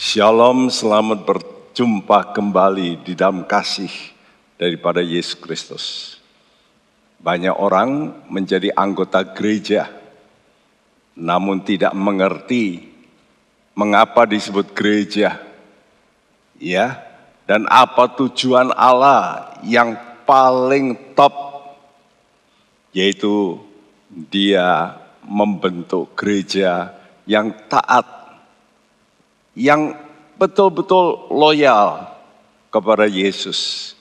Shalom, selamat berjumpa kembali di dalam kasih daripada Yesus Kristus. Banyak orang menjadi anggota gereja, namun tidak mengerti mengapa disebut gereja, ya, dan apa tujuan Allah yang paling top, yaitu Dia membentuk gereja yang taat yang betul-betul loyal kepada Yesus.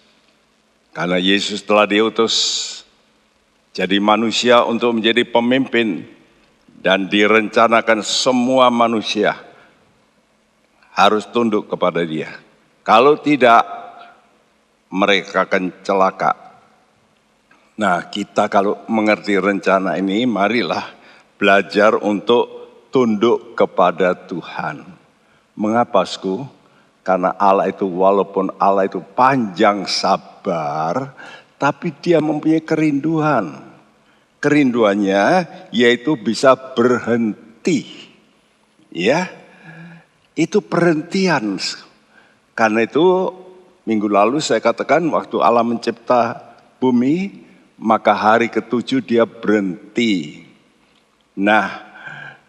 Karena Yesus telah diutus jadi manusia untuk menjadi pemimpin dan direncanakan semua manusia harus tunduk kepada dia. Kalau tidak, mereka akan celaka. Nah, kita kalau mengerti rencana ini, marilah belajar untuk tunduk kepada Tuhan. Mengapa, Sku? Karena Allah itu walaupun Allah itu panjang sabar, tapi dia mempunyai kerinduan. Kerinduannya yaitu bisa berhenti. Ya, itu perhentian. Karena itu minggu lalu saya katakan waktu Allah mencipta bumi, maka hari ketujuh dia berhenti. Nah,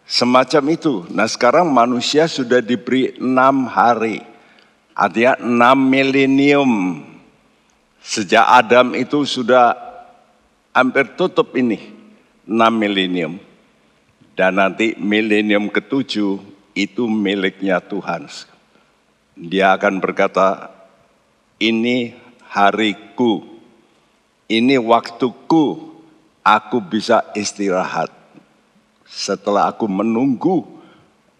Semacam itu. Nah sekarang manusia sudah diberi enam hari. Artinya enam milenium. Sejak Adam itu sudah hampir tutup ini. Enam milenium. Dan nanti milenium ketujuh itu miliknya Tuhan. Dia akan berkata, ini hariku, ini waktuku, aku bisa istirahat setelah aku menunggu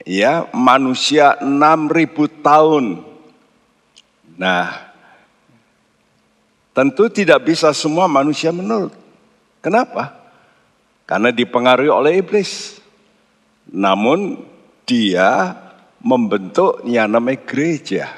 ya manusia 6000 tahun. Nah, tentu tidak bisa semua manusia menurut. Kenapa? Karena dipengaruhi oleh iblis. Namun dia membentuk yang namanya gereja.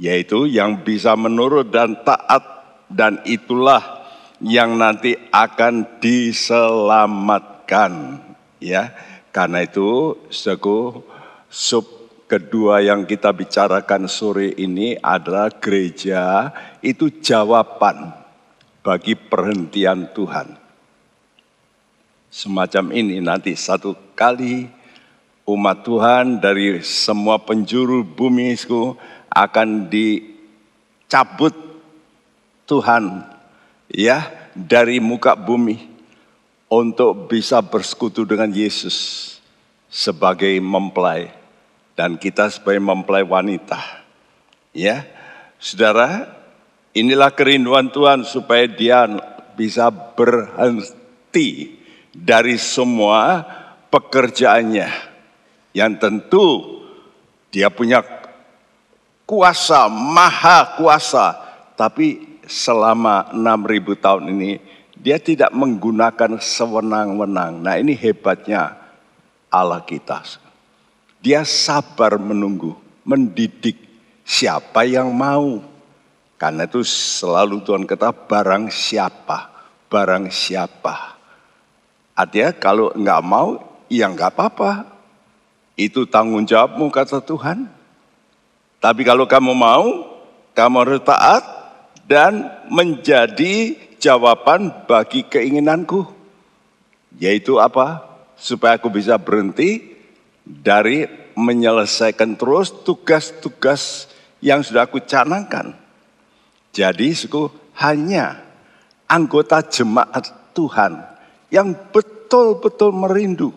Yaitu yang bisa menurut dan taat dan itulah yang nanti akan diselamatkan. Ya, karena itu suku sub kedua yang kita bicarakan sore ini adalah gereja itu jawaban bagi perhentian Tuhan. Semacam ini nanti satu kali umat Tuhan dari semua penjuru bumi akan dicabut Tuhan ya dari muka bumi untuk bisa bersekutu dengan Yesus sebagai mempelai. Dan kita sebagai mempelai wanita. Ya, saudara, inilah kerinduan Tuhan supaya dia bisa berhenti dari semua pekerjaannya. Yang tentu dia punya kuasa, maha kuasa, tapi selama 6000 tahun ini dia tidak menggunakan sewenang-wenang. Nah ini hebatnya Allah kita. Dia sabar menunggu, mendidik siapa yang mau. Karena itu selalu Tuhan kata barang siapa, barang siapa. Artinya kalau enggak mau, ya enggak apa-apa. Itu tanggung jawabmu kata Tuhan. Tapi kalau kamu mau, kamu harus taat dan menjadi jawaban bagi keinginanku. Yaitu apa? Supaya aku bisa berhenti dari menyelesaikan terus tugas-tugas yang sudah aku canangkan. Jadi suku hanya anggota jemaat Tuhan yang betul-betul merindu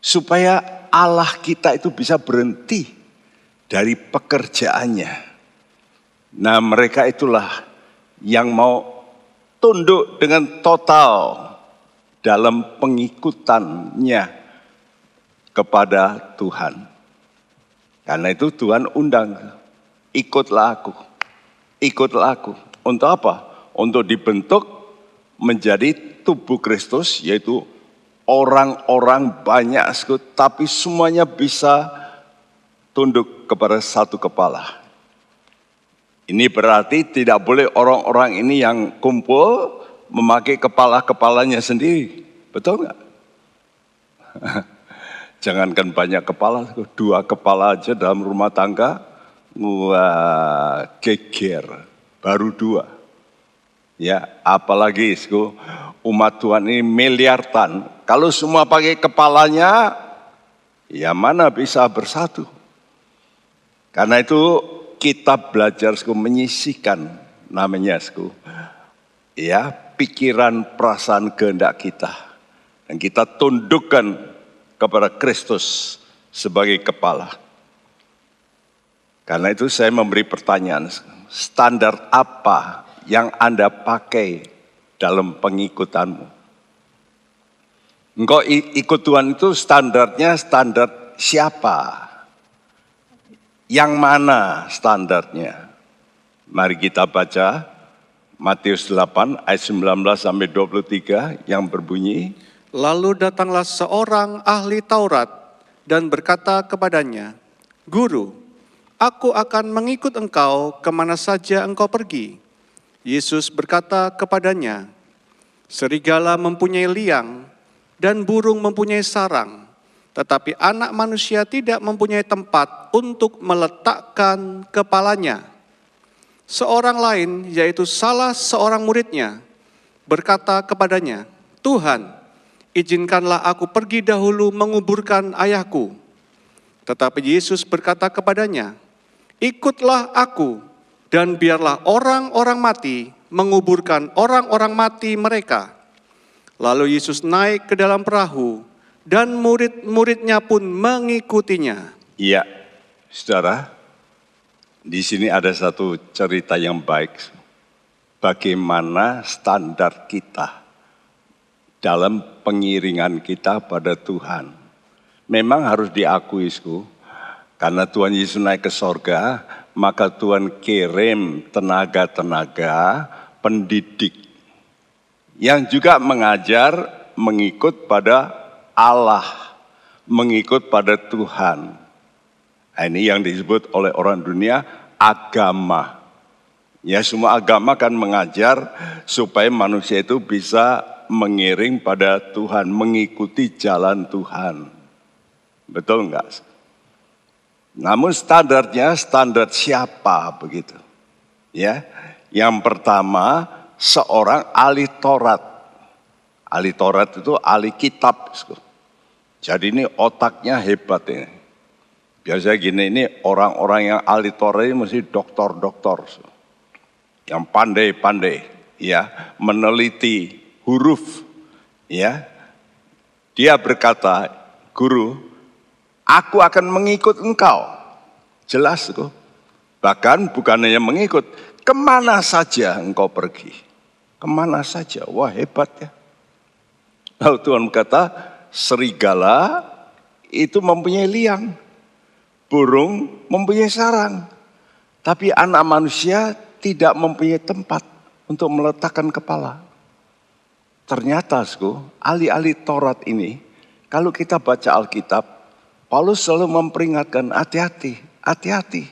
supaya Allah kita itu bisa berhenti dari pekerjaannya. Nah, mereka itulah yang mau tunduk dengan total dalam pengikutannya kepada Tuhan. Karena itu Tuhan undang, ikutlah aku, ikutlah aku. Untuk apa? Untuk dibentuk menjadi tubuh Kristus, yaitu orang-orang banyak, tapi semuanya bisa tunduk kepada satu kepala. Ini berarti tidak boleh orang-orang ini yang kumpul memakai kepala-kepalanya sendiri. Betul nggak? Jangankan banyak kepala, dua kepala aja dalam rumah tangga, wah geger, baru dua. Ya, apalagi umat Tuhan ini miliaran. Kalau semua pakai kepalanya, ya mana bisa bersatu. Karena itu kita belajar menyisikan namanya ya pikiran perasaan kehendak kita dan kita tundukkan kepada Kristus sebagai kepala. Karena itu saya memberi pertanyaan, standar apa yang Anda pakai dalam pengikutanmu? Engkau ikut Tuhan itu standarnya standar siapa? Yang mana standarnya? Mari kita baca Matius 8 ayat 19 sampai 23 yang berbunyi, Lalu datanglah seorang ahli Taurat dan berkata kepadanya, Guru, aku akan mengikut engkau ke mana saja engkau pergi. Yesus berkata kepadanya, Serigala mempunyai liang dan burung mempunyai sarang, tetapi anak manusia tidak mempunyai tempat untuk meletakkan kepalanya. Seorang lain, yaitu salah seorang muridnya, berkata kepadanya, Tuhan, izinkanlah aku pergi dahulu menguburkan ayahku. Tetapi Yesus berkata kepadanya, ikutlah aku dan biarlah orang-orang mati menguburkan orang-orang mati mereka. Lalu Yesus naik ke dalam perahu dan murid-muridnya pun mengikutinya. Iya, saudara, di sini ada satu cerita yang baik. Bagaimana standar kita dalam pengiringan kita pada Tuhan. Memang harus diakui, Sku, karena Tuhan Yesus naik ke sorga, maka Tuhan kirim tenaga-tenaga pendidik yang juga mengajar mengikut pada Allah, mengikut pada Tuhan. Nah, ini yang disebut oleh orang dunia agama. Ya semua agama kan mengajar supaya manusia itu bisa mengiring pada Tuhan, mengikuti jalan Tuhan. Betul enggak? Namun standarnya standar siapa begitu? Ya. Yang pertama seorang ahli Taurat. Ahli Taurat itu ahli kitab. Jadi ini otaknya hebat ini. Biasanya gini ini orang-orang yang ahli Taurat ini mesti doktor-doktor. Yang pandai-pandai ya meneliti huruf ya. Dia berkata, "Guru, aku akan mengikut engkau." Jelas kok. Bahkan bukan hanya mengikut, ke mana saja engkau pergi. Ke mana saja, wah hebat ya. Lalu Tuhan berkata, serigala itu mempunyai liang, burung mempunyai sarang, tapi anak manusia tidak mempunyai tempat untuk meletakkan kepala. Ternyata, ahli-ahli Taurat ini, kalau kita baca Alkitab, Paulus selalu memperingatkan, hati-hati, hati-hati.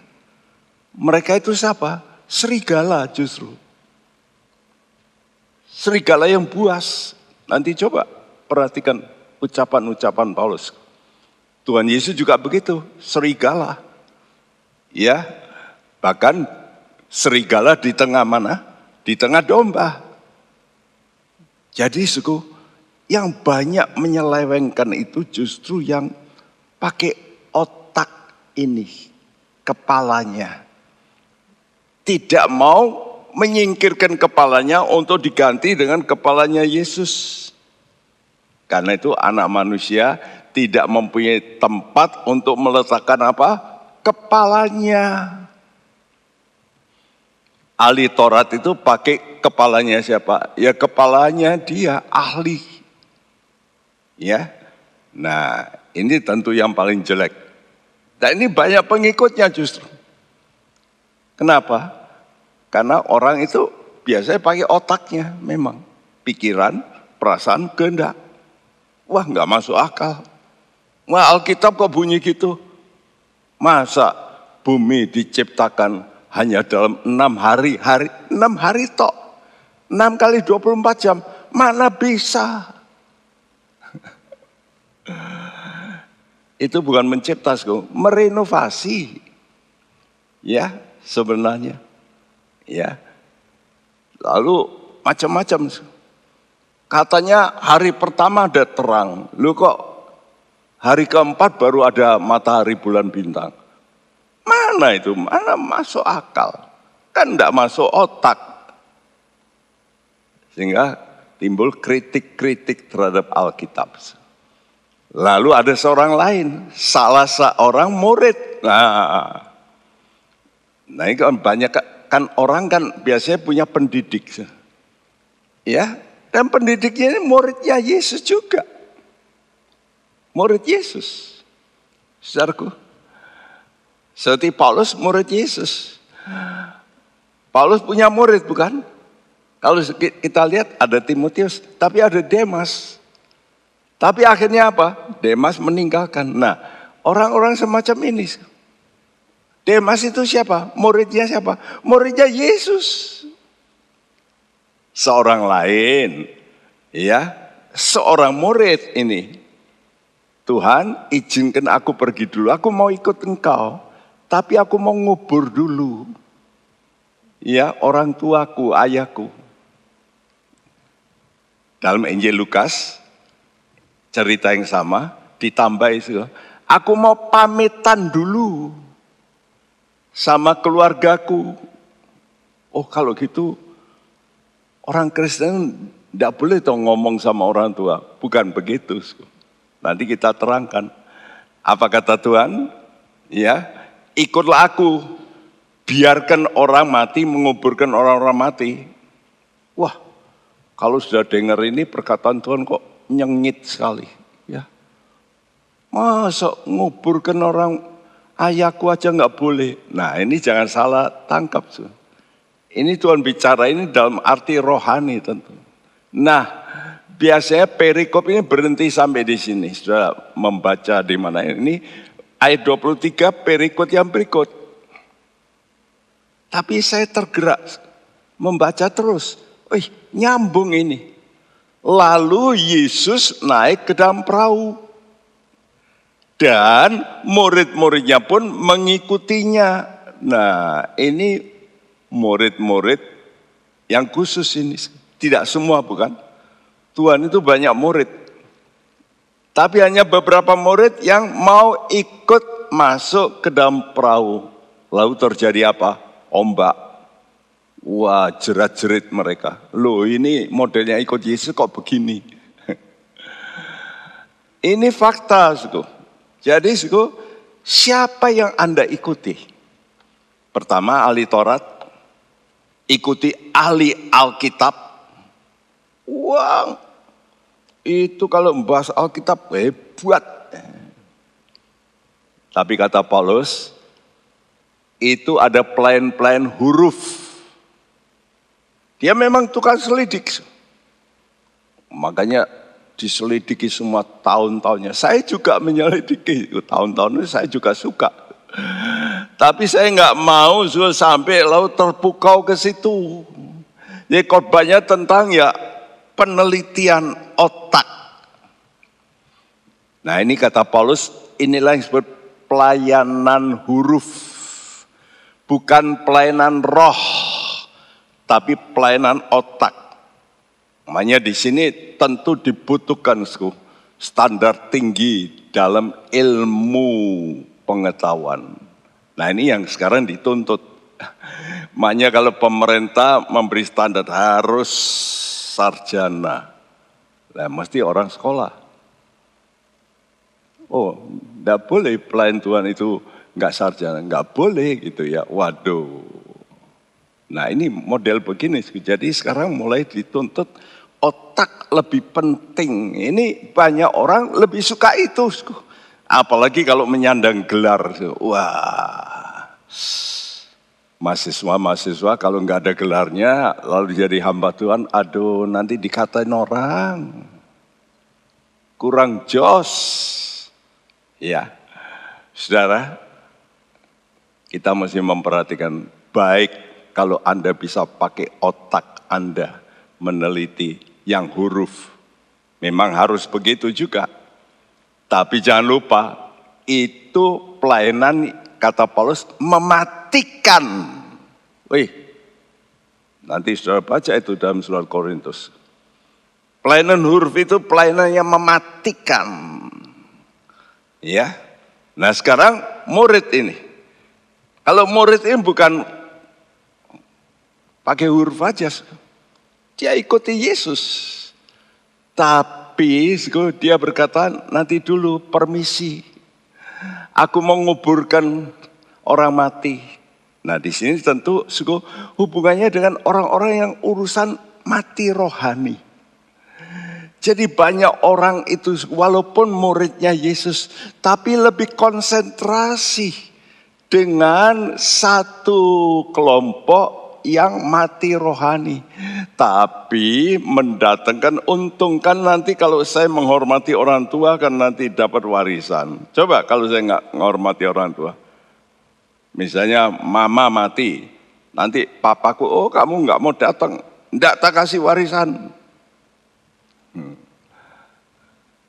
Mereka itu siapa? Serigala justru. Serigala yang buas. Nanti coba perhatikan ucapan-ucapan Paulus. Tuhan Yesus juga begitu, serigala. Ya, bahkan serigala di tengah mana? Di tengah domba. Jadi suku, yang banyak menyelewengkan itu justru yang pakai otak ini, kepalanya. Tidak mau menyingkirkan kepalanya untuk diganti dengan kepalanya Yesus. Karena itu anak manusia tidak mempunyai tempat untuk meletakkan apa? Kepalanya. Ahli Taurat itu pakai kepalanya siapa? Ya kepalanya dia ahli. Ya. Nah, ini tentu yang paling jelek. Dan ini banyak pengikutnya justru. Kenapa? Karena orang itu biasanya pakai otaknya memang. Pikiran, perasaan, kehendak. Wah nggak masuk akal. Wah Alkitab kok bunyi gitu? Masa bumi diciptakan hanya dalam enam hari, hari enam hari tok. Enam kali 24 jam, mana bisa? Itu bukan mencipta, merenovasi. Ya, sebenarnya. Ya. Lalu macam-macam. Katanya hari pertama ada terang. Lu kok hari keempat baru ada matahari bulan bintang. Mana itu? Mana masuk akal? Kan enggak masuk otak. Sehingga timbul kritik-kritik terhadap Alkitab. Lalu ada seorang lain, salah seorang murid. Nah, nah ini kan banyak kan orang kan biasanya punya pendidik. Ya, dan pendidiknya ini muridnya Yesus juga. Murid Yesus. Saudaraku. Seperti Paulus murid Yesus. Paulus punya murid bukan? Kalau kita lihat ada Timotius, tapi ada Demas. Tapi akhirnya apa? Demas meninggalkan. Nah, orang-orang semacam ini. Demas itu siapa? Muridnya siapa? Muridnya Yesus seorang lain, ya, seorang murid ini. Tuhan izinkan aku pergi dulu, aku mau ikut engkau, tapi aku mau ngubur dulu. Ya, orang tuaku, ayahku. Dalam Injil Lukas, cerita yang sama, ditambah itu, aku mau pamitan dulu sama keluargaku. Oh kalau gitu Orang Kristen tidak boleh toh ngomong sama orang tua. Bukan begitu. Nanti kita terangkan. Apa kata Tuhan? Ya, ikutlah aku. Biarkan orang mati menguburkan orang-orang mati. Wah, kalau sudah dengar ini perkataan Tuhan kok nyengit sekali. Ya, masa nguburkan orang ayahku aja nggak boleh. Nah ini jangan salah tangkap. Tuh. Ini Tuhan bicara ini dalam arti rohani tentu. Nah, biasanya perikop ini berhenti sampai di sini. Sudah membaca di mana ini ayat 23 perikop yang berikut. Tapi saya tergerak membaca terus. Wih, nyambung ini. Lalu Yesus naik ke dalam perahu. Dan murid-muridnya pun mengikutinya. Nah, ini murid-murid yang khusus ini. Tidak semua bukan. Tuhan itu banyak murid. Tapi hanya beberapa murid yang mau ikut masuk ke dalam perahu. Lalu terjadi apa? Ombak. Wah jerat-jerit mereka. Loh ini modelnya ikut Yesus kok begini. ini fakta. Suku. Jadi suku, siapa yang Anda ikuti? Pertama ahli Taurat, ikuti ahli Alkitab. Wah, itu kalau membahas Alkitab hebat. Tapi kata Paulus, itu ada plan-plan huruf. Dia memang tukang selidik. Makanya diselidiki semua tahun-tahunnya. Saya juga menyelidiki tahun-tahun saya juga suka. Tapi saya nggak mau sampai laut terpukau ke situ. Jadi korbannya tentang ya penelitian otak. Nah ini kata Paulus, inilah yang disebut pelayanan huruf. Bukan pelayanan roh, tapi pelayanan otak. Makanya di sini tentu dibutuhkan standar tinggi dalam ilmu pengetahuan. Nah ini yang sekarang dituntut. Makanya kalau pemerintah memberi standar harus sarjana. Nah mesti orang sekolah. Oh, tidak boleh pelayan Tuhan itu nggak sarjana, nggak boleh gitu ya. Waduh. Nah ini model begini. Jadi sekarang mulai dituntut otak lebih penting. Ini banyak orang lebih suka itu. Apalagi kalau menyandang gelar. Wah. Mahasiswa-mahasiswa kalau nggak ada gelarnya lalu jadi hamba Tuhan, aduh nanti dikatain orang. Kurang jos. Ya. Saudara, kita mesti memperhatikan baik kalau Anda bisa pakai otak Anda meneliti yang huruf. Memang harus begitu juga. Tapi jangan lupa, itu pelayanan kata Paulus mematikan. Wih, nanti saudara baca itu dalam surat Korintus. Pelayanan huruf itu pelayanan yang mematikan. Ya. Nah sekarang murid ini. Kalau murid ini bukan pakai huruf aja. Dia ikuti Yesus. Tapi dia berkata nanti dulu permisi. Aku mau nguburkan orang mati. Nah di sini tentu suku hubungannya dengan orang-orang yang urusan mati rohani. Jadi banyak orang itu walaupun muridnya Yesus tapi lebih konsentrasi dengan satu kelompok yang mati rohani. Tapi mendatangkan untungkan nanti kalau saya menghormati orang tua kan nanti dapat warisan. Coba kalau saya nggak menghormati orang tua. Misalnya mama mati, nanti papaku, oh kamu nggak mau datang, nggak tak kasih warisan. Hmm.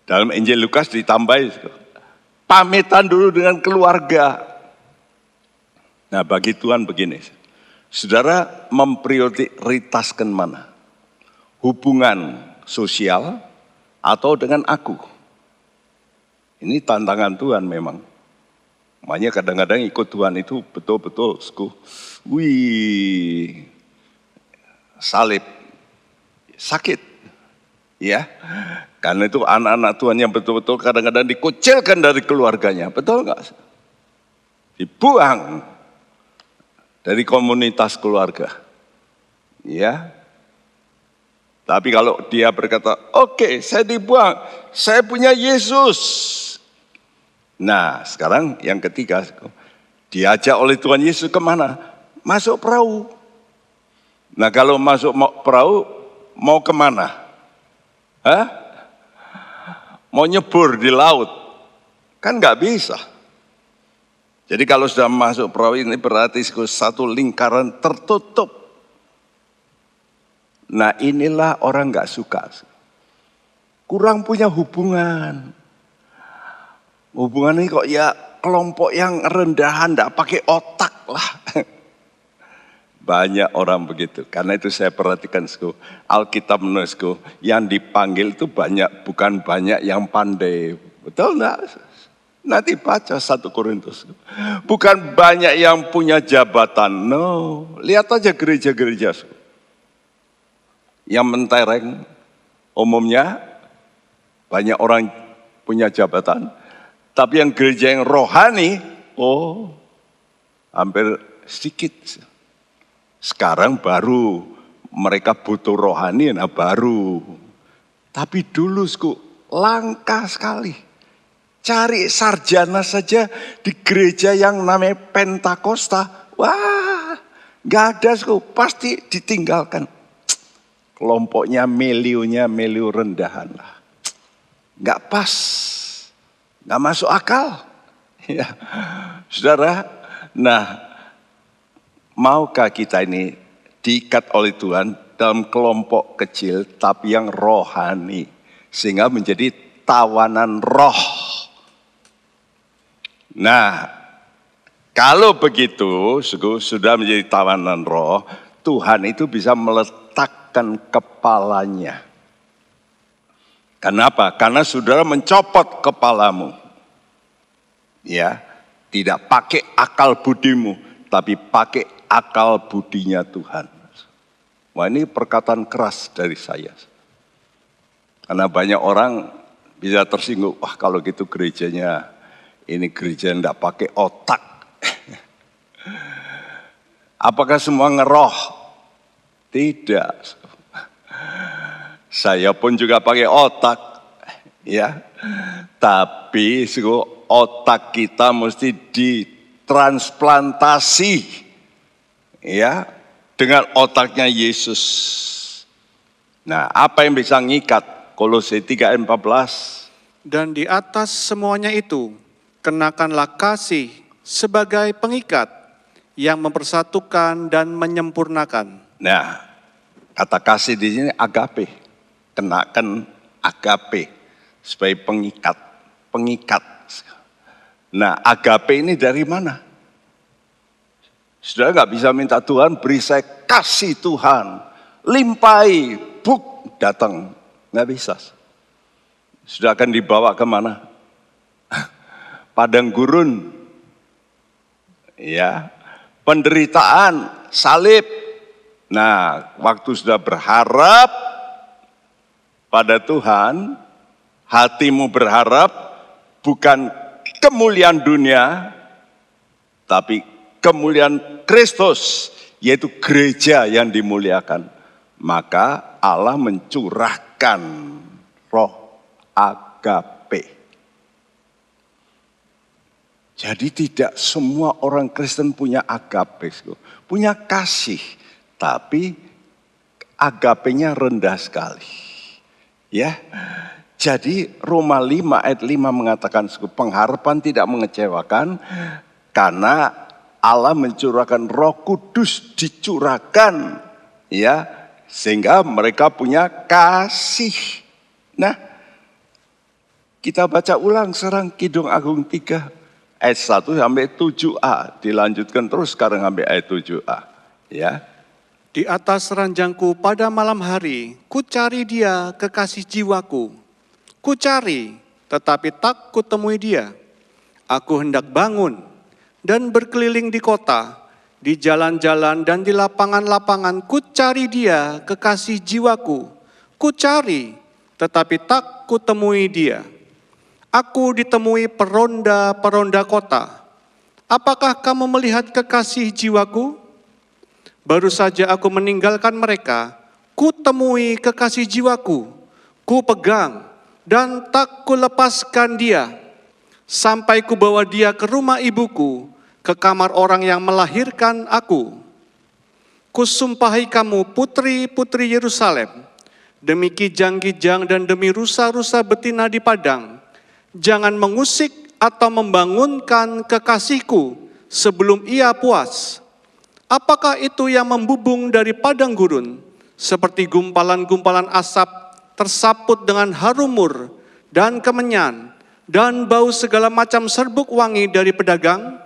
Dalam Injil Lukas ditambah pamitan dulu dengan keluarga. Nah bagi Tuhan begini, saudara memprioritaskan mana? Hubungan sosial atau dengan aku? Ini tantangan Tuhan memang. Makanya kadang-kadang ikut Tuhan itu betul-betul, wih, salib, sakit, Ya, karena itu anak-anak Tuhan yang betul-betul kadang-kadang dikucilkan dari keluarganya. Betul nggak? Dibuang dari komunitas keluarga. Ya. Tapi kalau dia berkata, oke okay, saya dibuang, saya punya Yesus. Nah sekarang yang ketiga, diajak oleh Tuhan Yesus ke mana? Masuk perahu. Nah kalau masuk perahu, mau ke mana? Hah? Mau nyebur di laut? Kan nggak bisa. Jadi kalau sudah masuk perahu ini berarti satu lingkaran tertutup. Nah inilah orang nggak suka. Kurang punya hubungan. Hubungan ini kok ya kelompok yang rendahan, nggak pakai otak lah. Banyak orang begitu. Karena itu saya perhatikan, sku. Alkitab menulisku, yang dipanggil itu banyak, bukan banyak yang pandai. Betul enggak? Nanti baca satu Korintus. Bukan banyak yang punya jabatan. No, lihat aja gereja-gereja. Yang mentereng umumnya banyak orang punya jabatan. Tapi yang gereja yang rohani, oh hampir sedikit. Sekarang baru mereka butuh rohani, nah baru. Tapi dulu sku, langka sekali. Cari sarjana saja di gereja yang namanya Pentakosta. Wah, gak ada sku, pasti ditinggalkan. Kelompoknya melionya melio rendahan lah. Gak pas, gak masuk akal. Ya, saudara, nah Maukah kita ini diikat oleh Tuhan dalam kelompok kecil tapi yang rohani. Sehingga menjadi tawanan roh. Nah, kalau begitu sudah menjadi tawanan roh, Tuhan itu bisa meletakkan kepalanya. Kenapa? Karena saudara mencopot kepalamu. Ya, tidak pakai akal budimu, tapi pakai akal budinya Tuhan. Wah ini perkataan keras dari saya. Karena banyak orang bisa tersinggung, wah kalau gitu gerejanya, ini gereja tidak pakai otak. Apakah semua ngeroh? Tidak. Saya pun juga pakai otak, ya. Tapi otak kita mesti ditransplantasi ya dengan otaknya Yesus. Nah, apa yang bisa ngikat? Kolose 3 ayat 14. Dan di atas semuanya itu, kenakanlah kasih sebagai pengikat yang mempersatukan dan menyempurnakan. Nah, kata kasih di sini agape. Kenakan agape sebagai pengikat, pengikat. Nah, agape ini dari mana? Sudah nggak bisa minta Tuhan beri saya kasih Tuhan, limpai, buk datang, nggak bisa. Sudah akan dibawa ke mana? Padang gurun, ya, penderitaan, salib. Nah, waktu sudah berharap pada Tuhan, hatimu berharap bukan kemuliaan dunia, tapi kemuliaan Kristus, yaitu gereja yang dimuliakan. Maka Allah mencurahkan roh agape. Jadi tidak semua orang Kristen punya agape, punya kasih, tapi agapenya rendah sekali. Ya, jadi Roma 5 ayat 5 mengatakan pengharapan tidak mengecewakan karena Allah mencurahkan Roh Kudus dicurahkan. Ya. Sehingga mereka punya kasih. Nah, kita baca ulang sekarang Kidung Agung 3 ayat 1 sampai 7a dilanjutkan terus sekarang sampai ayat 7a ya. Di atas ranjangku pada malam hari, ku cari dia kekasih jiwaku Ku cari, tetapi tak kutemui dia. Aku hendak bangun dan berkeliling di kota, di jalan-jalan dan di lapangan-lapangan. Ku cari dia, kekasih jiwaku. Ku cari, tetapi tak kutemui dia. Aku ditemui peronda-peronda kota. Apakah kamu melihat kekasih jiwaku? Baru saja aku meninggalkan mereka, ku temui kekasih jiwaku, ku pegang, dan tak kulepaskan dia sampai ku bawa dia ke rumah ibuku, ke kamar orang yang melahirkan aku. Kusumpahi kamu putri-putri Yerusalem, demi kijang-kijang dan demi rusa-rusa betina di padang, jangan mengusik atau membangunkan kekasihku sebelum ia puas. Apakah itu yang membubung dari padang gurun, seperti gumpalan-gumpalan asap tersaput dengan harum mur dan kemenyan dan bau segala macam serbuk wangi dari pedagang,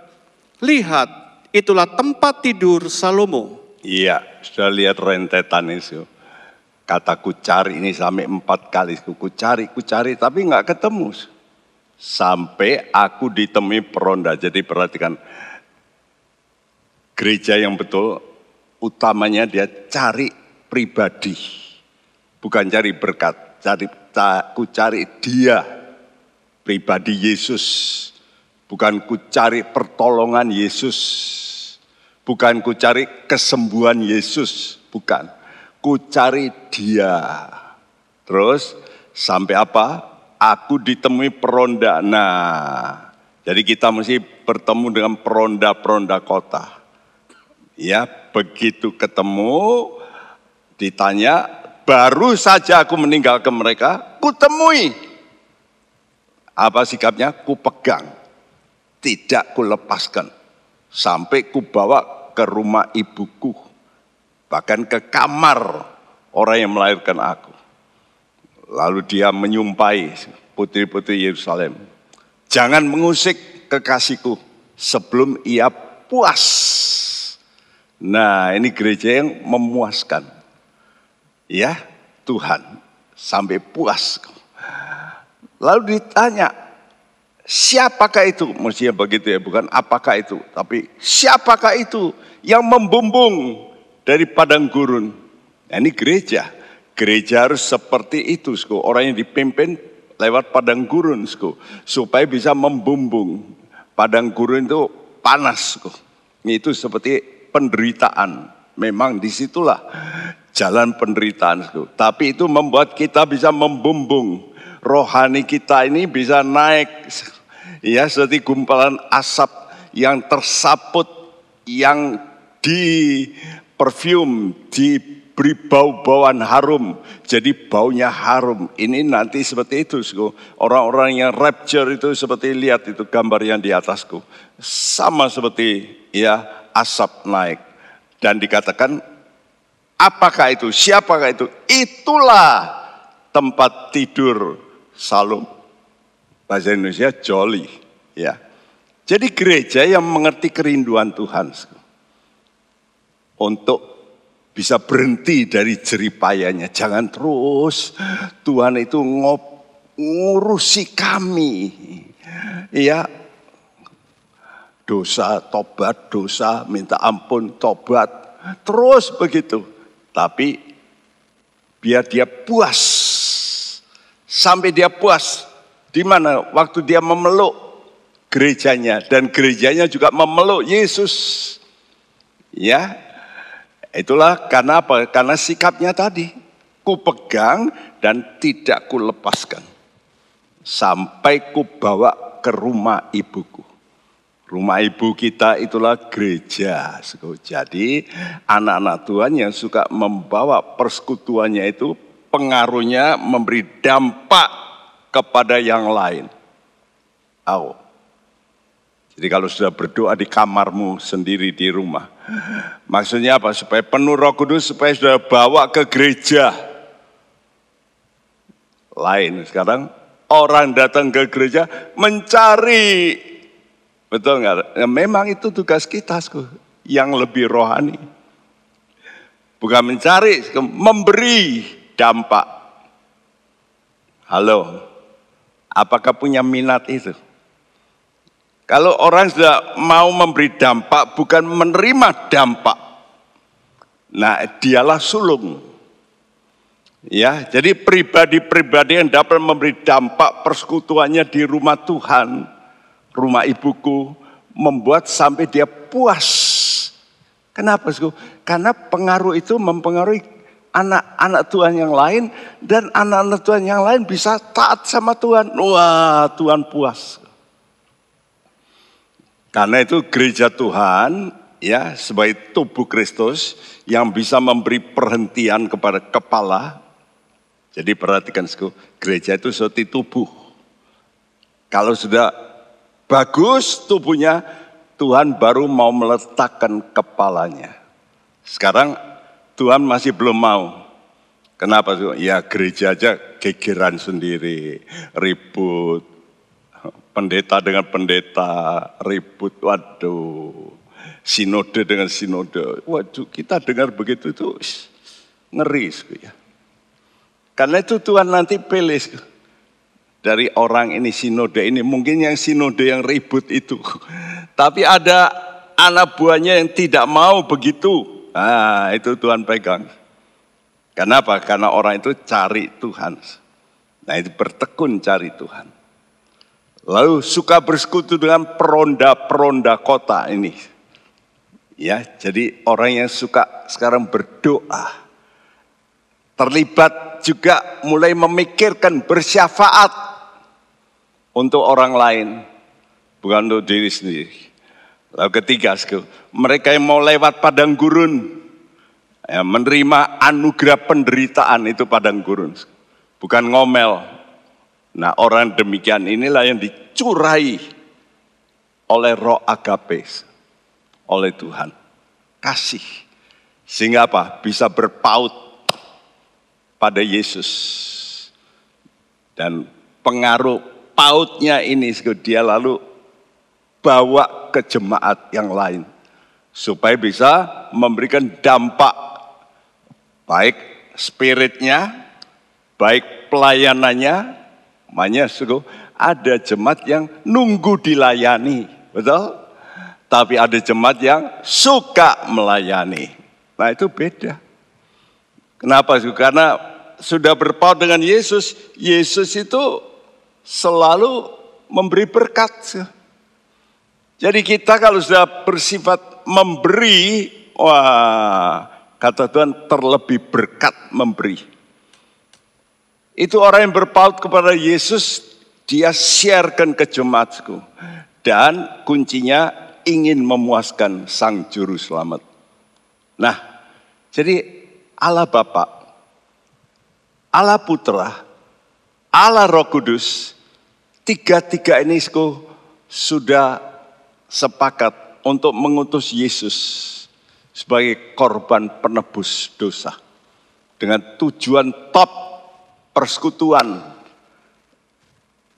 lihat itulah tempat tidur Salomo. Iya, sudah lihat rentetan itu. Kataku cari ini sampai empat kali, ku cari, ku cari, tapi nggak ketemu. Sampai aku ditemui peronda. Jadi perhatikan, gereja yang betul, utamanya dia cari pribadi Bukan cari berkat, cari ku cari dia pribadi Yesus. Bukan ku cari pertolongan Yesus. Bukan ku cari kesembuhan Yesus, bukan. Ku cari dia. Terus sampai apa? Aku ditemui peronda. Nah, jadi kita mesti bertemu dengan peronda-peronda kota. Ya, begitu ketemu ditanya Baru saja aku meninggalkan mereka, kutemui. Apa sikapnya? Ku pegang. Tidak ku lepaskan. Sampai ku bawa ke rumah ibuku. Bahkan ke kamar orang yang melahirkan aku. Lalu dia menyumpai putri-putri Yerusalem. Jangan mengusik kekasihku sebelum ia puas. Nah ini gereja yang memuaskan ya Tuhan sampai puas. Lalu ditanya, siapakah itu? Mestinya begitu ya, bukan apakah itu, tapi siapakah itu yang membumbung dari padang gurun? Nah, ini gereja. Gereja harus seperti itu, sko. orang yang dipimpin lewat padang gurun, sko. supaya bisa membumbung. Padang gurun itu panas, sko. itu seperti penderitaan. Memang di situlah jalan penderitaan. Tapi itu membuat kita bisa membumbung. Rohani kita ini bisa naik. Ya seperti gumpalan asap yang tersaput, yang di perfume, diberi bau-bauan harum. Jadi baunya harum. Ini nanti seperti itu. Orang-orang yang rapture itu seperti lihat itu gambar yang di atasku. Sama seperti ya asap naik. Dan dikatakan Apakah itu? Siapakah itu? Itulah tempat tidur Salom. Bahasa Indonesia jolly, ya. Jadi gereja yang mengerti kerinduan Tuhan untuk bisa berhenti dari jeripayanya. Jangan terus Tuhan itu ngop, ngurusi kami. Ya, dosa, tobat, dosa, minta ampun, tobat. Terus begitu. Tapi biar dia puas. Sampai dia puas. Di mana? Waktu dia memeluk gerejanya dan gerejanya juga memeluk Yesus. Ya. Itulah karena apa? Karena sikapnya tadi. Ku pegang dan tidak ku lepaskan. Sampai ku bawa ke rumah ibuku. Rumah ibu kita itulah gereja. Jadi anak-anak Tuhan yang suka membawa persekutuannya itu pengaruhnya memberi dampak kepada yang lain. Oh. Jadi kalau sudah berdoa di kamarmu sendiri di rumah. Maksudnya apa? Supaya penuh roh kudus, supaya sudah bawa ke gereja. Lain sekarang orang datang ke gereja mencari Betul nggak? Ya, memang itu tugas kita yang lebih rohani. Bukan mencari, memberi dampak. Halo, apakah punya minat itu? Kalau orang sudah mau memberi dampak, bukan menerima dampak. Nah, dialah sulung. Ya, jadi pribadi-pribadi yang dapat memberi dampak persekutuannya di rumah Tuhan, rumah ibuku membuat sampai dia puas. Kenapa? Karena pengaruh itu mempengaruhi anak-anak Tuhan yang lain dan anak-anak Tuhan yang lain bisa taat sama Tuhan. Wah, Tuhan puas. Karena itu gereja Tuhan ya sebagai tubuh Kristus yang bisa memberi perhentian kepada kepala. Jadi perhatikan gereja itu seperti tubuh. Kalau sudah bagus tubuhnya, Tuhan baru mau meletakkan kepalanya. Sekarang Tuhan masih belum mau. Kenapa? Ya gereja aja gegeran sendiri, ribut. Pendeta dengan pendeta, ribut. Waduh, sinode dengan sinode. Waduh, kita dengar begitu itu ngeri. Ya. Karena itu Tuhan nanti pilih dari orang ini sinode ini. Mungkin yang sinode yang ribut itu. Tapi ada anak buahnya yang tidak mau begitu. Nah, itu Tuhan pegang. Kenapa? Karena orang itu cari Tuhan. Nah, itu bertekun cari Tuhan. Lalu suka bersekutu dengan peronda-peronda kota ini. Ya, jadi orang yang suka sekarang berdoa. Terlibat juga mulai memikirkan bersyafaat untuk orang lain, bukan untuk diri sendiri. Lalu ketiga, mereka yang mau lewat padang gurun, ya, menerima anugerah penderitaan itu padang gurun, bukan ngomel. Nah orang demikian inilah yang dicurai oleh roh agapes, oleh Tuhan. Kasih. Sehingga apa? Bisa berpaut pada Yesus. Dan pengaruh pautnya ini dia lalu bawa ke jemaat yang lain supaya bisa memberikan dampak baik spiritnya, baik pelayanannya, makanya suku ada jemaat yang nunggu dilayani, betul? Tapi ada jemaat yang suka melayani. Nah itu beda. Kenapa? Karena sudah berpaut dengan Yesus, Yesus itu selalu memberi berkat. Jadi kita kalau sudah bersifat memberi, wah kata Tuhan terlebih berkat memberi. Itu orang yang berpaut kepada Yesus, dia sharekan ke jemaatku. Dan kuncinya ingin memuaskan sang juru selamat. Nah, jadi Allah Bapa, Allah Putra, Allah Roh Kudus Tiga-tiga ini sudah sepakat untuk mengutus Yesus sebagai korban penebus dosa. Dengan tujuan top persekutuan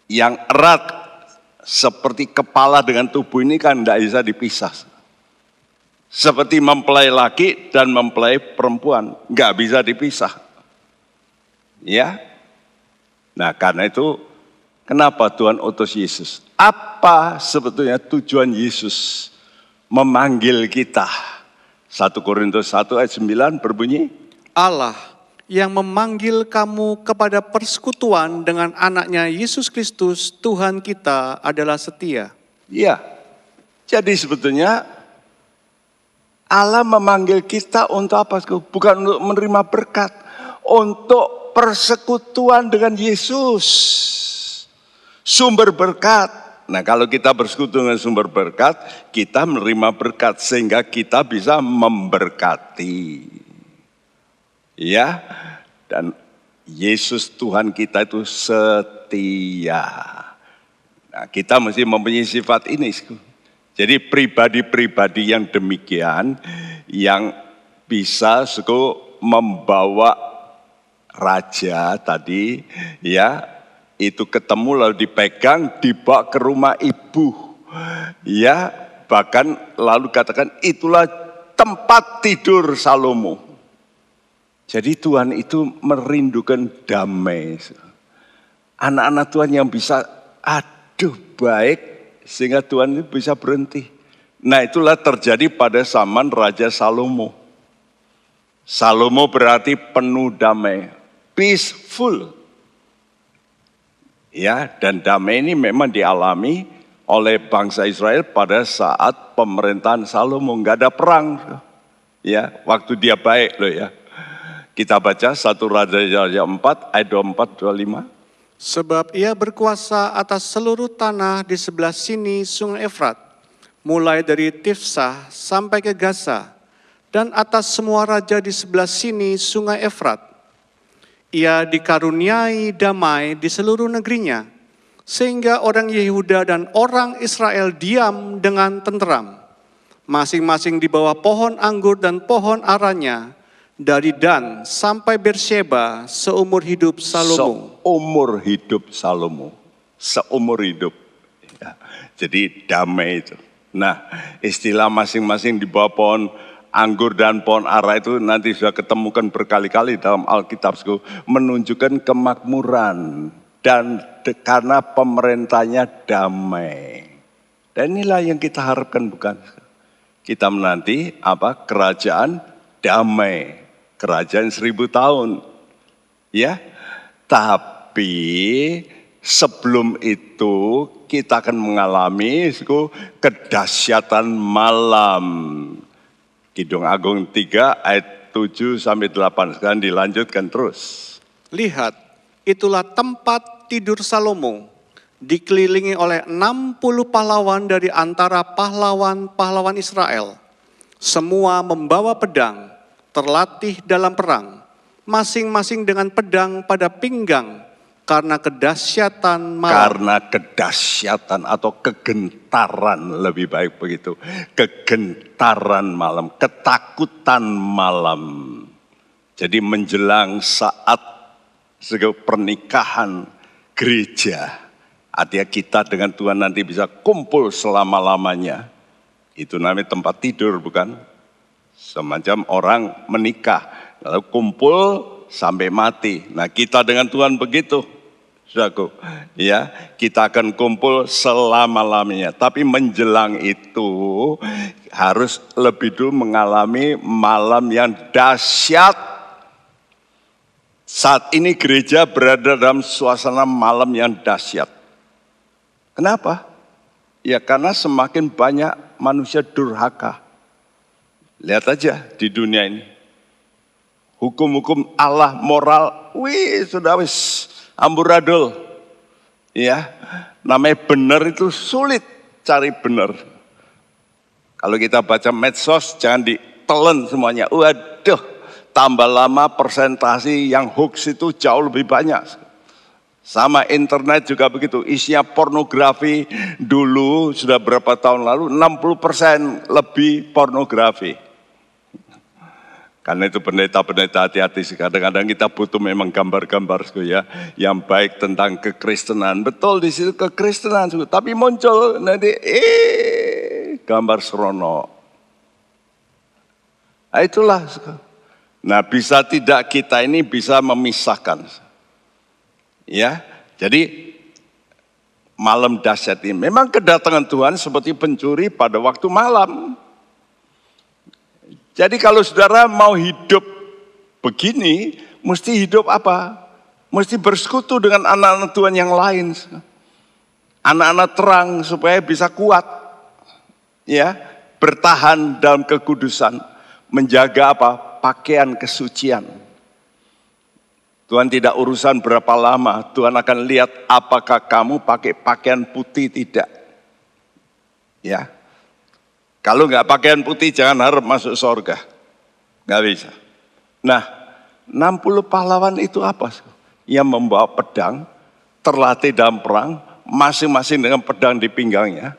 yang erat seperti kepala dengan tubuh ini kan tidak bisa dipisah. Seperti mempelai laki dan mempelai perempuan, nggak bisa dipisah. Ya, nah karena itu kenapa Tuhan utus Yesus? Apa sebetulnya tujuan Yesus memanggil kita? 1 Korintus 1 ayat 9 berbunyi, Allah yang memanggil kamu kepada persekutuan dengan anaknya Yesus Kristus Tuhan kita adalah setia. Iya. Jadi sebetulnya Allah memanggil kita untuk apa? Bukan untuk menerima berkat, untuk persekutuan dengan Yesus. Sumber berkat. Nah, kalau kita bersekutu dengan sumber berkat, kita menerima berkat sehingga kita bisa memberkati. Ya, dan Yesus Tuhan kita itu setia. Nah, kita mesti mempunyai sifat ini. Jadi pribadi-pribadi yang demikian yang bisa suku membawa raja tadi ya itu ketemu lalu dipegang dibawa ke rumah ibu ya bahkan lalu katakan itulah tempat tidur Salomo jadi Tuhan itu merindukan damai. Anak-anak Tuhan yang bisa aduh baik sehingga Tuhan itu bisa berhenti. Nah itulah terjadi pada zaman Raja Salomo. Salomo berarti penuh damai, peaceful. Ya, dan damai ini memang dialami oleh bangsa Israel pada saat pemerintahan Salomo nggak ada perang. Ya, waktu dia baik loh ya. Kita baca satu Raja 4 ayat 24 25. Sebab ia berkuasa atas seluruh tanah di sebelah sini sungai Efrat, mulai dari Tifsah sampai ke Gaza, dan atas semua raja di sebelah sini sungai Efrat. Ia dikaruniai damai di seluruh negerinya, sehingga orang Yehuda dan orang Israel diam dengan tenteram, masing-masing di bawah pohon anggur dan pohon aranya, dari Dan sampai Bersheba seumur hidup Salomo. Seumur hidup Salomo. Seumur hidup. Ya. Jadi damai itu. Nah istilah masing-masing di bawah pohon anggur dan pohon ara itu nanti sudah ketemukan berkali-kali dalam Alkitab menunjukkan kemakmuran dan karena pemerintahnya damai. Dan inilah yang kita harapkan bukan? Kita menanti apa? Kerajaan damai kerajaan seribu tahun. Ya, tapi sebelum itu kita akan mengalami kedahsyatan malam. Kidung Agung 3 ayat 7 sampai 8. Sekarang dilanjutkan terus. Lihat, itulah tempat tidur Salomo dikelilingi oleh 60 pahlawan dari antara pahlawan-pahlawan Israel. Semua membawa pedang terlatih dalam perang, masing-masing dengan pedang pada pinggang karena kedahsyatan malam. Karena kedahsyatan atau kegentaran lebih baik begitu. Kegentaran malam, ketakutan malam. Jadi menjelang saat pernikahan gereja. Artinya kita dengan Tuhan nanti bisa kumpul selama-lamanya. Itu namanya tempat tidur bukan? Semacam orang menikah, lalu kumpul sampai mati. Nah kita dengan Tuhan begitu, saudaraku. Ya, kita akan kumpul selama-lamanya. Tapi menjelang itu harus lebih dulu mengalami malam yang dahsyat. Saat ini gereja berada dalam suasana malam yang dahsyat. Kenapa? Ya karena semakin banyak manusia durhaka Lihat aja di dunia ini. Hukum-hukum Allah moral, wih sudah wis amburadul. Ya, namanya benar itu sulit cari benar. Kalau kita baca medsos jangan ditelan semuanya. Waduh, tambah lama persentasi yang hoax itu jauh lebih banyak. Sama internet juga begitu, isinya pornografi dulu sudah berapa tahun lalu 60% lebih pornografi. Karena itu pendeta-pendeta hati-hati kadang-kadang kita butuh memang gambar-gambar ya yang baik tentang kekristenan. Betul di situ kekristenan, tapi muncul nanti eh gambar serono. Nah, itulah. Nah, bisa tidak kita ini bisa memisahkan. Ya. Jadi malam dahsyat ini memang kedatangan Tuhan seperti pencuri pada waktu malam. Jadi kalau saudara mau hidup begini, mesti hidup apa? Mesti bersekutu dengan anak-anak Tuhan yang lain. Anak-anak terang supaya bisa kuat. Ya, bertahan dalam kekudusan, menjaga apa? Pakaian kesucian. Tuhan tidak urusan berapa lama, Tuhan akan lihat apakah kamu pakai pakaian putih tidak. Ya, kalau nggak pakaian putih jangan harap masuk surga. Nggak bisa. Nah, 60 pahlawan itu apa? Yang membawa pedang, terlatih dalam perang, masing-masing dengan pedang di pinggangnya.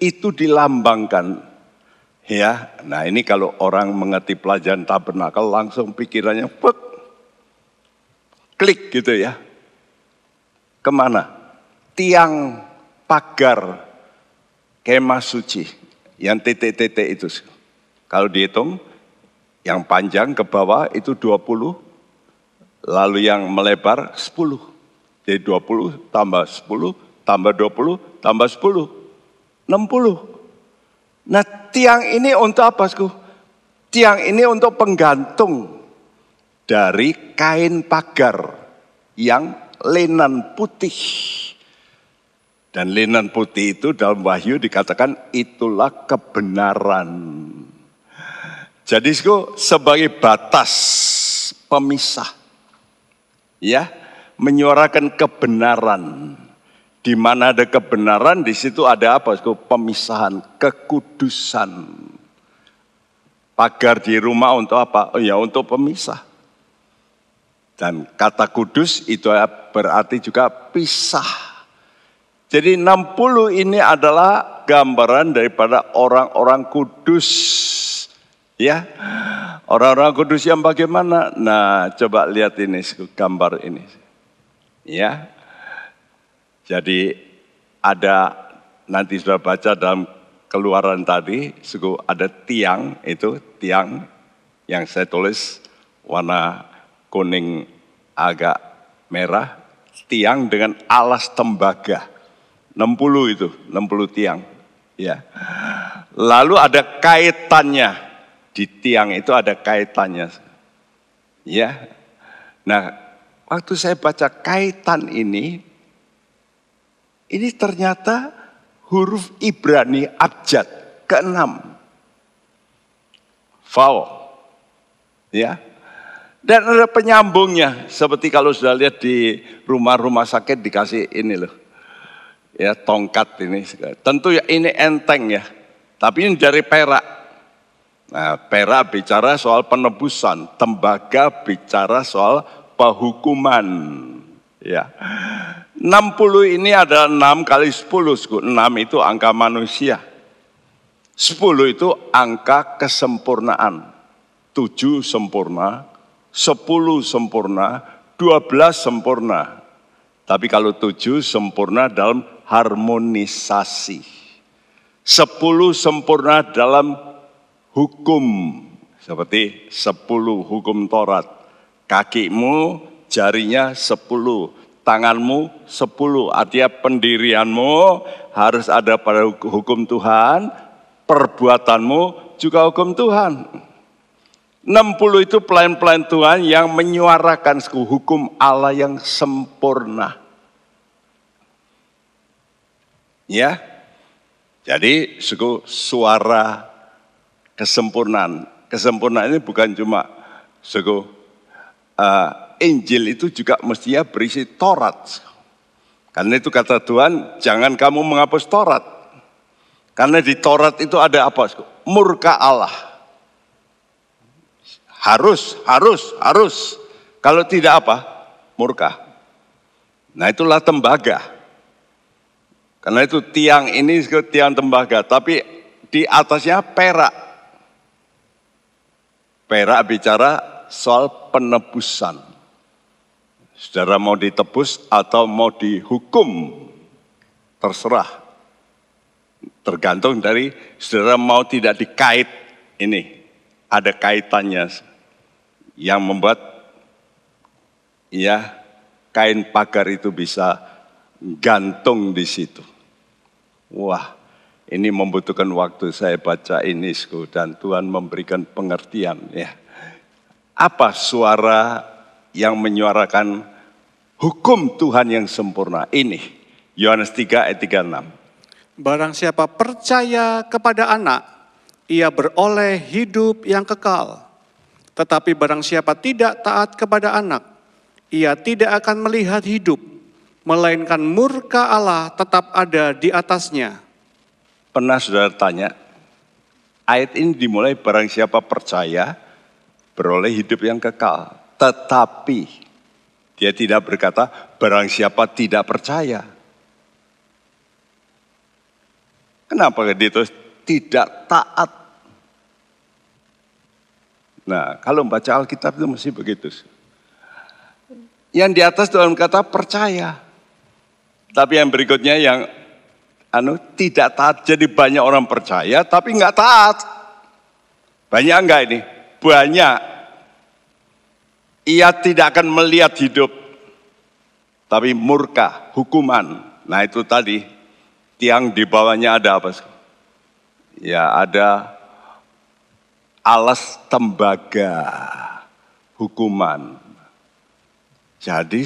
Itu dilambangkan. Ya, nah ini kalau orang mengerti pelajaran tabernakel langsung pikirannya put, klik gitu ya. Ke mana? Tiang pagar kemah suci yang titik-titik itu. Kalau dihitung, yang panjang ke bawah itu 20, lalu yang melebar 10. Jadi 20 tambah 10, tambah 20, tambah 10, 60. Nah tiang ini untuk apa? Sku? Tiang ini untuk penggantung dari kain pagar yang lenan putih. Dan linen putih itu dalam wahyu dikatakan itulah kebenaran. Jadi sebagai batas pemisah. Ya, menyuarakan kebenaran. Di mana ada kebenaran, di situ ada apa? Pemisahan, kekudusan. Pagar di rumah untuk apa? Oh ya, untuk pemisah. Dan kata kudus itu berarti juga pisah jadi 60 ini adalah gambaran daripada orang-orang kudus. Ya, orang-orang kudus yang bagaimana? Nah, coba lihat ini gambar ini. Ya, jadi ada nanti sudah baca dalam keluaran tadi, suku ada tiang itu tiang yang saya tulis warna kuning agak merah, tiang dengan alas tembaga. 60 itu, 60 tiang. Ya. Lalu ada kaitannya di tiang itu ada kaitannya. Ya. Nah, waktu saya baca kaitan ini ini ternyata huruf Ibrani abjad keenam. Vowel. Ya. Dan ada penyambungnya seperti kalau sudah lihat di rumah-rumah sakit dikasih ini loh ya tongkat ini. Tentu ya ini enteng ya, tapi ini dari perak. Nah, perak bicara soal penebusan, tembaga bicara soal penghukuman. Ya. 60 ini ada 6 kali 10, 6 itu angka manusia. 10 itu angka kesempurnaan. 7 sempurna, 10 sempurna, 12 sempurna. Tapi kalau 7 sempurna dalam harmonisasi. Sepuluh sempurna dalam hukum. Seperti sepuluh hukum Taurat. Kakimu jarinya sepuluh. Tanganmu sepuluh. Artinya pendirianmu harus ada pada hukum Tuhan. Perbuatanmu juga hukum Tuhan. 60 itu pelayan-pelayan Tuhan yang menyuarakan hukum Allah yang sempurna. Ya. Jadi suara kesempurnaan. Kesempurnaan ini bukan cuma suku uh, Injil itu juga mestinya berisi Taurat. Karena itu kata Tuhan, jangan kamu menghapus Taurat. Karena di Taurat itu ada apa? Murka Allah. Harus, harus, harus. Kalau tidak apa? Murka. Nah itulah tembaga. Karena itu tiang ini tiang tembaga, tapi di atasnya perak. Perak bicara soal penebusan. Saudara mau ditebus atau mau dihukum, terserah. Tergantung dari saudara mau tidak dikait ini. Ada kaitannya yang membuat ya kain pagar itu bisa gantung di situ. Wah, ini membutuhkan waktu saya baca ini dan Tuhan memberikan pengertian ya. Apa suara yang menyuarakan hukum Tuhan yang sempurna ini? Yohanes 3 ayat 36. Barang siapa percaya kepada anak, ia beroleh hidup yang kekal. Tetapi barang siapa tidak taat kepada anak, ia tidak akan melihat hidup, melainkan murka Allah tetap ada di atasnya. Pernah saudara tanya, ayat ini dimulai barang siapa percaya beroleh hidup yang kekal. Tetapi dia tidak berkata barang siapa tidak percaya. Kenapa dia itu tidak taat? Nah, kalau membaca Alkitab itu mesti begitu. Yang di atas dalam kata percaya. Tapi yang berikutnya yang anu tidak taat. Jadi banyak orang percaya tapi nggak taat. Banyak enggak ini? Banyak. Ia tidak akan melihat hidup, tapi murka, hukuman. Nah itu tadi, tiang di bawahnya ada apa? Ya ada alas tembaga, hukuman. Jadi,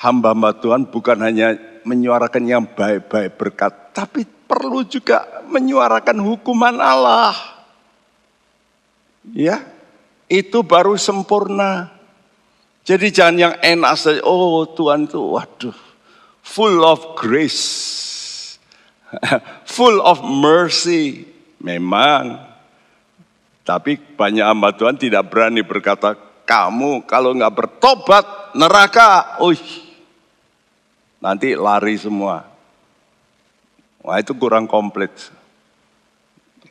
hamba-hamba Tuhan bukan hanya menyuarakan yang baik-baik berkat, tapi perlu juga menyuarakan hukuman Allah. Ya, itu baru sempurna. Jadi jangan yang enak saja, oh Tuhan itu waduh, full of grace, full of mercy. Memang, tapi banyak hamba Tuhan tidak berani berkata, kamu kalau nggak bertobat neraka. Uih, nanti lari semua. Wah itu kurang komplit.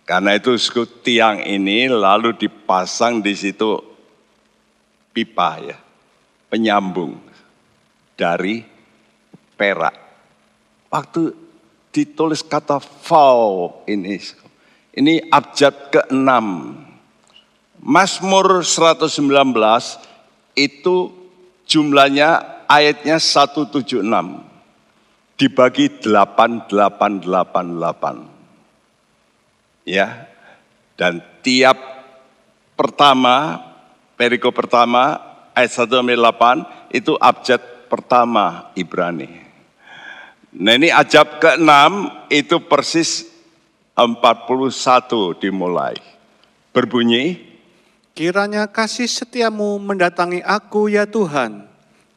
Karena itu tiang ini lalu dipasang di situ pipa ya, penyambung dari perak. Waktu ditulis kata fau ini, ini abjad ke-6. Mazmur 119 itu jumlahnya ayatnya 176 dibagi 8888. Ya. Dan tiap pertama periko pertama ayat 1 sampai 8 itu abjad pertama Ibrani. Nah ini ajab ke-6 itu persis 41 dimulai. Berbunyi, Kiranya kasih setiamu mendatangi aku ya Tuhan,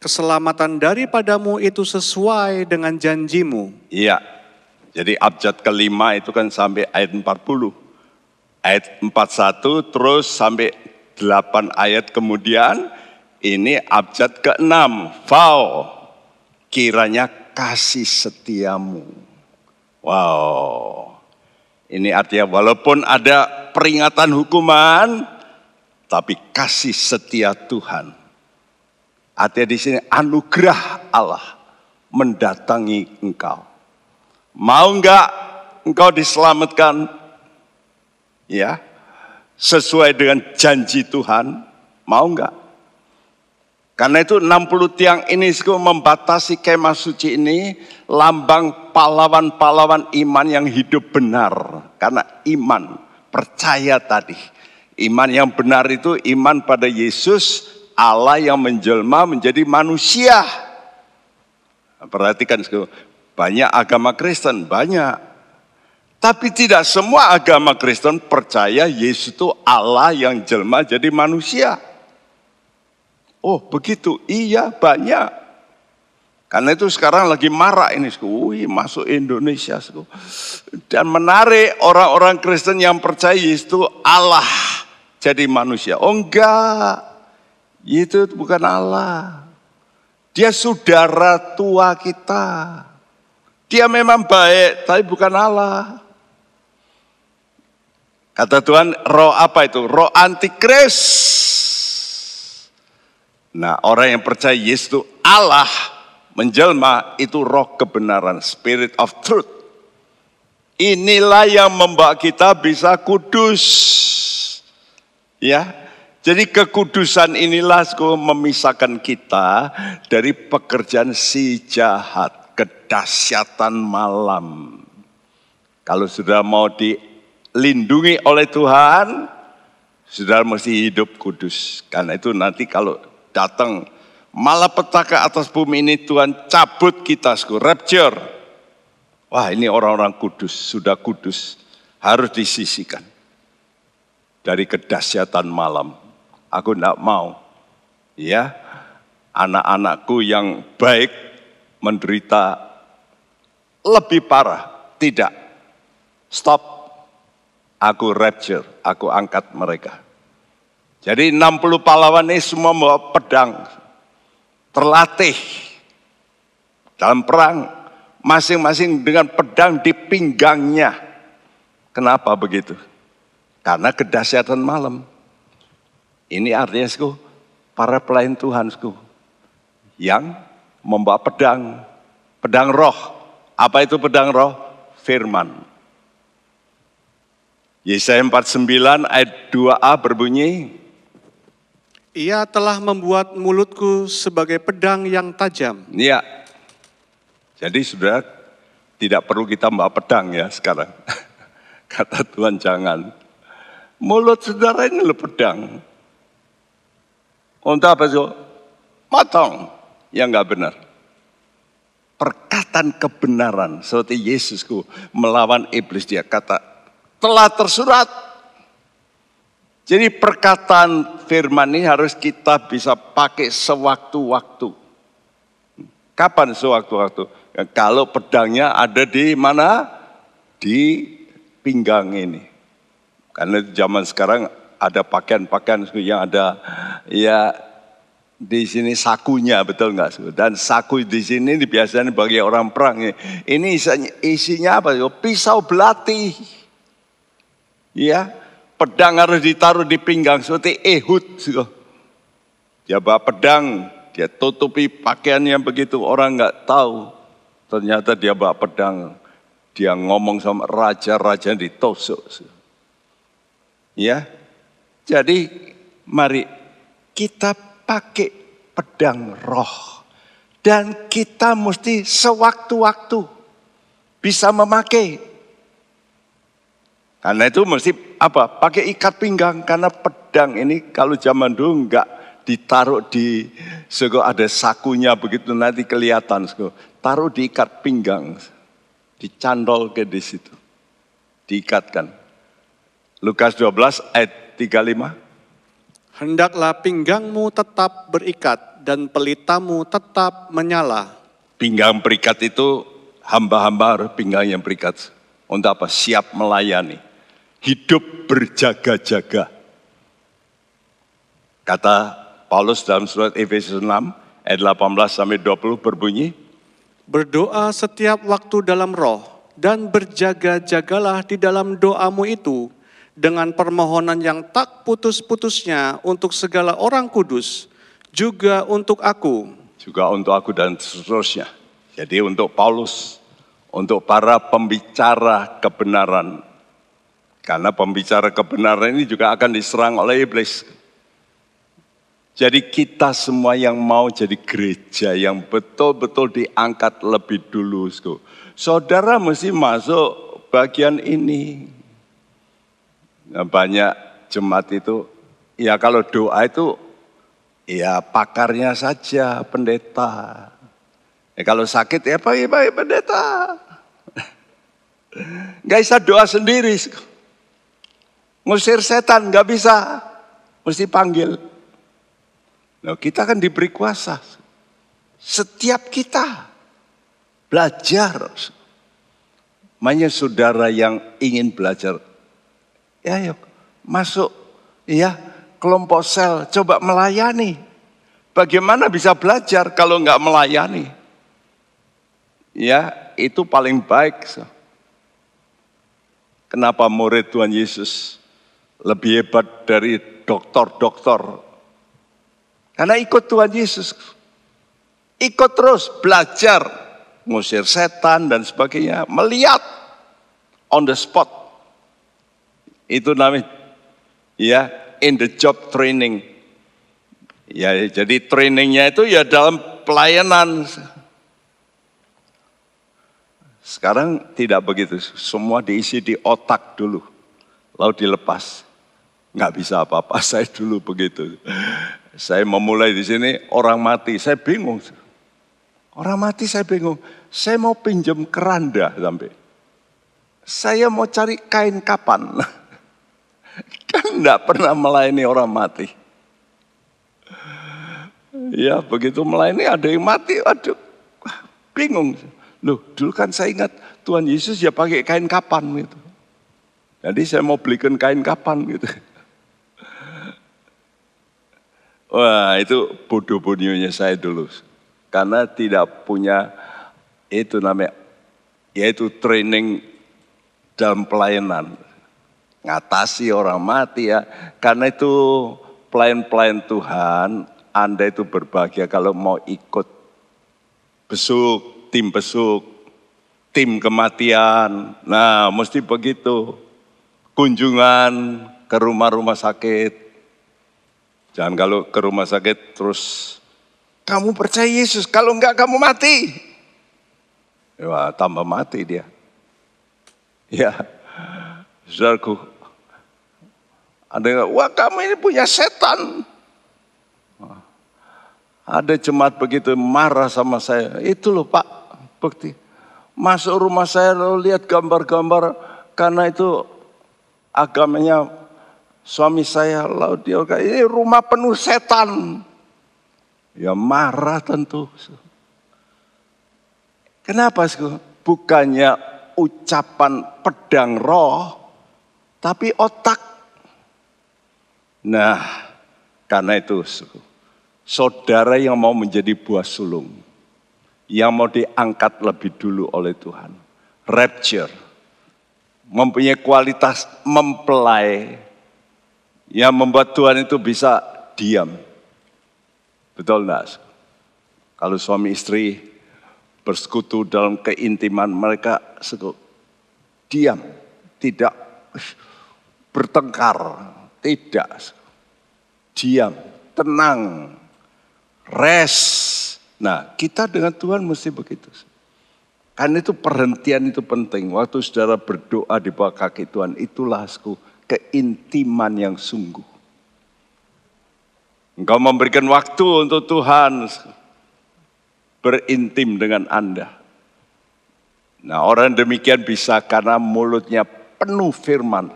keselamatan daripadamu itu sesuai dengan janjimu. Iya, jadi abjad kelima itu kan sampai ayat 40. Ayat 41 terus sampai 8 ayat kemudian ini abjad ke-6. Fau, kiranya kasih setiamu. Wow, ini artinya walaupun ada peringatan hukuman, tapi kasih setia Tuhan Artinya di sini anugerah Allah mendatangi engkau. Mau enggak engkau diselamatkan? Ya, sesuai dengan janji Tuhan, mau enggak? Karena itu 60 tiang ini membatasi kemah suci ini lambang pahlawan-pahlawan iman yang hidup benar. Karena iman, percaya tadi. Iman yang benar itu iman pada Yesus Allah yang menjelma menjadi manusia. Perhatikan, banyak agama Kristen, banyak. Tapi tidak semua agama Kristen percaya Yesus itu Allah yang jelma jadi manusia. Oh begitu, iya banyak. Karena itu sekarang lagi marah ini, wih masuk Indonesia. Dan menarik orang-orang Kristen yang percaya Yesus itu Allah jadi manusia. Oh enggak, itu bukan Allah. Dia saudara tua kita. Dia memang baik, tapi bukan Allah. Kata Tuhan, roh apa itu? Roh antikris. Nah, orang yang percaya Yesus itu Allah menjelma itu roh kebenaran, spirit of truth. Inilah yang membawa kita bisa kudus. Ya, jadi kekudusan inilah memisahkan kita dari pekerjaan si jahat, kedahsyatan malam. Kalau sudah mau dilindungi oleh Tuhan, sudah mesti hidup kudus. Karena itu nanti kalau datang malapetaka atas bumi ini Tuhan cabut kita, rapture. Wah ini orang-orang kudus, sudah kudus, harus disisikan. Dari kedahsyatan malam. Aku tidak mau. Ya, anak-anakku yang baik menderita lebih parah. Tidak. Stop. Aku rapture, aku angkat mereka. Jadi 60 pahlawan ini semua membawa pedang. Terlatih. Dalam perang. Masing-masing dengan pedang di pinggangnya. Kenapa begitu? Karena kedahsyatan malam. Ini artinya sku, para pelayan Tuhan sku, yang membawa pedang, pedang roh. Apa itu pedang roh? Firman. Yesaya 49 ayat 2a berbunyi, ia telah membuat mulutku sebagai pedang yang tajam. Iya. Jadi sudah tidak perlu kita bawa pedang ya sekarang. Kata Tuhan jangan. Mulut saudara ini lo pedang. Untuk apa sih? Matang. Yang enggak benar. Perkataan kebenaran. Seperti Yesusku melawan iblis. Dia kata, telah tersurat jadi perkataan firman ini harus kita bisa pakai sewaktu-waktu. Kapan sewaktu-waktu? Kalau pedangnya ada di mana? Di pinggang ini. Karena zaman sekarang ada pakaian-pakaian yang ada ya di sini sakunya betul nggak? Dan saku di sini biasanya bagi orang perang. Ini isinya, isinya apa? Pisau belati. Ya, pedang harus ditaruh di pinggang seperti ehud. Dia bawa pedang, dia tutupi pakaian yang begitu orang nggak tahu. Ternyata dia bawa pedang, dia ngomong sama raja-raja ditusuk. Ya, jadi mari kita pakai pedang roh. Dan kita mesti sewaktu-waktu bisa memakai karena itu mesti apa? Pakai ikat pinggang karena pedang ini kalau zaman dulu enggak ditaruh di sego ada sakunya begitu nanti kelihatan sego. Taruh di ikat pinggang. Dicandol ke di situ. Diikatkan. Lukas 12 ayat 35. Hendaklah pinggangmu tetap berikat dan pelitamu tetap menyala. Pinggang berikat itu hamba-hamba pinggang yang berikat. Untuk apa? Siap melayani hidup berjaga-jaga. Kata Paulus dalam surat Efesus 6 ayat 18 sampai 20 berbunyi, Berdoa setiap waktu dalam roh dan berjaga-jagalah di dalam doamu itu dengan permohonan yang tak putus-putusnya untuk segala orang kudus, juga untuk aku. Juga untuk aku dan seterusnya. Jadi untuk Paulus, untuk para pembicara kebenaran, karena pembicara kebenaran ini juga akan diserang oleh iblis. Jadi kita semua yang mau jadi gereja yang betul-betul diangkat lebih dulu. Saudara mesti masuk bagian ini. Banyak jemaat itu, ya kalau doa itu ya pakarnya saja pendeta. Ya, kalau sakit ya baik-baik pendeta. Gak bisa doa sendiri. Ngusir setan nggak bisa, mesti panggil. Nah, kita kan diberi kuasa. Setiap kita belajar. Makanya saudara yang ingin belajar, ya yuk masuk ya kelompok sel, coba melayani. Bagaimana bisa belajar kalau nggak melayani? Ya, itu paling baik. Kenapa murid Tuhan Yesus lebih hebat dari dokter-dokter. Karena ikut Tuhan Yesus. Ikut terus belajar, ngusir setan dan sebagainya, melihat on the spot. Itu namanya ya in the job training. Ya jadi trainingnya itu ya dalam pelayanan. Sekarang tidak begitu, semua diisi di otak dulu, lalu dilepas. Nggak bisa apa-apa, saya dulu begitu. Saya memulai di sini, orang mati, saya bingung. Orang mati saya bingung, saya mau pinjam keranda sampai. Saya mau cari kain kapan. Kan enggak pernah melayani orang mati. Ya begitu melayani ada yang mati, aduh bingung. Loh dulu kan saya ingat Tuhan Yesus ya pakai kain kapan gitu. Jadi saya mau belikan kain kapan gitu. Wah itu bodoh-bodohnya saya dulu. Karena tidak punya itu namanya yaitu training dalam pelayanan. Ngatasi orang mati ya. Karena itu pelayan-pelayan Tuhan, Anda itu berbahagia kalau mau ikut besuk tim besuk, tim kematian. Nah, mesti begitu. Kunjungan ke rumah-rumah sakit. Jangan kalau ke rumah sakit terus kamu percaya Yesus, kalau enggak kamu mati. Wah, tambah mati dia. Ya, saudaraku. Ada yang, wah kamu ini punya setan. Ada jemaat begitu marah sama saya. Itu loh pak, bukti. Masuk rumah saya lalu lihat gambar-gambar karena itu agamanya suami saya lalu dia ini rumah penuh setan. Ya marah tentu. Kenapa? Bukannya ucapan pedang roh, tapi otak. Nah, karena itu saudara yang mau menjadi buah sulung yang mau diangkat lebih dulu oleh Tuhan. Rapture. Mempunyai kualitas mempelai yang membuat Tuhan itu bisa diam. Betul enggak? Kalau suami istri bersekutu dalam keintiman mereka diam, tidak bertengkar, tidak diam, tenang, rest, Nah, kita dengan Tuhan mesti begitu. Karena itu perhentian itu penting. Waktu saudara berdoa di bawah kaki Tuhan, itulah aku keintiman yang sungguh. Engkau memberikan waktu untuk Tuhan berintim dengan Anda. Nah orang demikian bisa karena mulutnya penuh firman.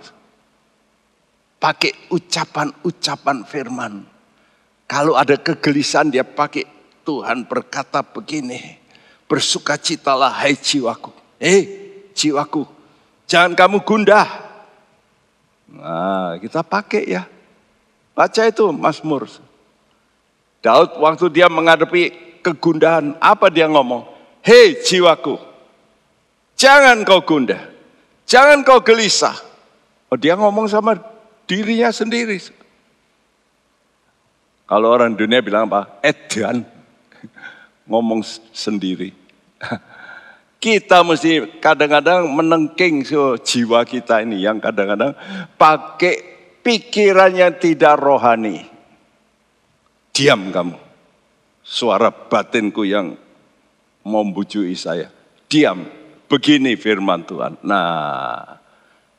Pakai ucapan-ucapan firman. Kalau ada kegelisahan dia pakai Tuhan berkata begini, bersukacitalah hai jiwaku. Eh, jiwaku, jangan kamu gundah. Nah, kita pakai ya. Baca itu Mazmur. Daud waktu dia menghadapi kegundahan, apa dia ngomong? Hei jiwaku, jangan kau gundah. Jangan kau gelisah. Oh, dia ngomong sama dirinya sendiri. Kalau orang dunia bilang apa? Edan ngomong sendiri. Kita mesti kadang-kadang menengking so, jiwa kita ini yang kadang-kadang pakai pikirannya tidak rohani. Diam kamu. Suara batinku yang membujui saya. Diam. Begini firman Tuhan. Nah,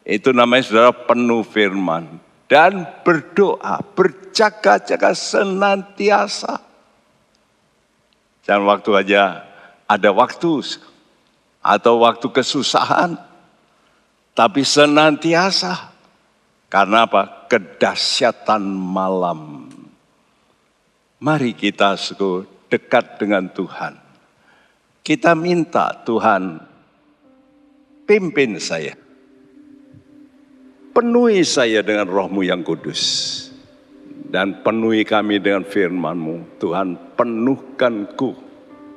itu namanya saudara penuh firman. Dan berdoa, berjaga-jaga senantiasa Jangan waktu aja ada waktu atau waktu kesusahan. Tapi senantiasa. Karena apa? Kedahsyatan malam. Mari kita suku dekat dengan Tuhan. Kita minta Tuhan pimpin saya. Penuhi saya dengan rohmu yang kudus dan penuhi kami dengan firman-Mu. Tuhan, penuhkanku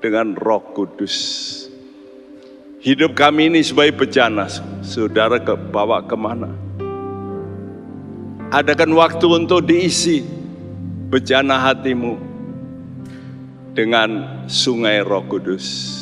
dengan roh kudus. Hidup kami ini sebagai bejana, saudara ke bawa ke mana? adakan waktu untuk diisi bejana hatimu dengan sungai Roh Kudus.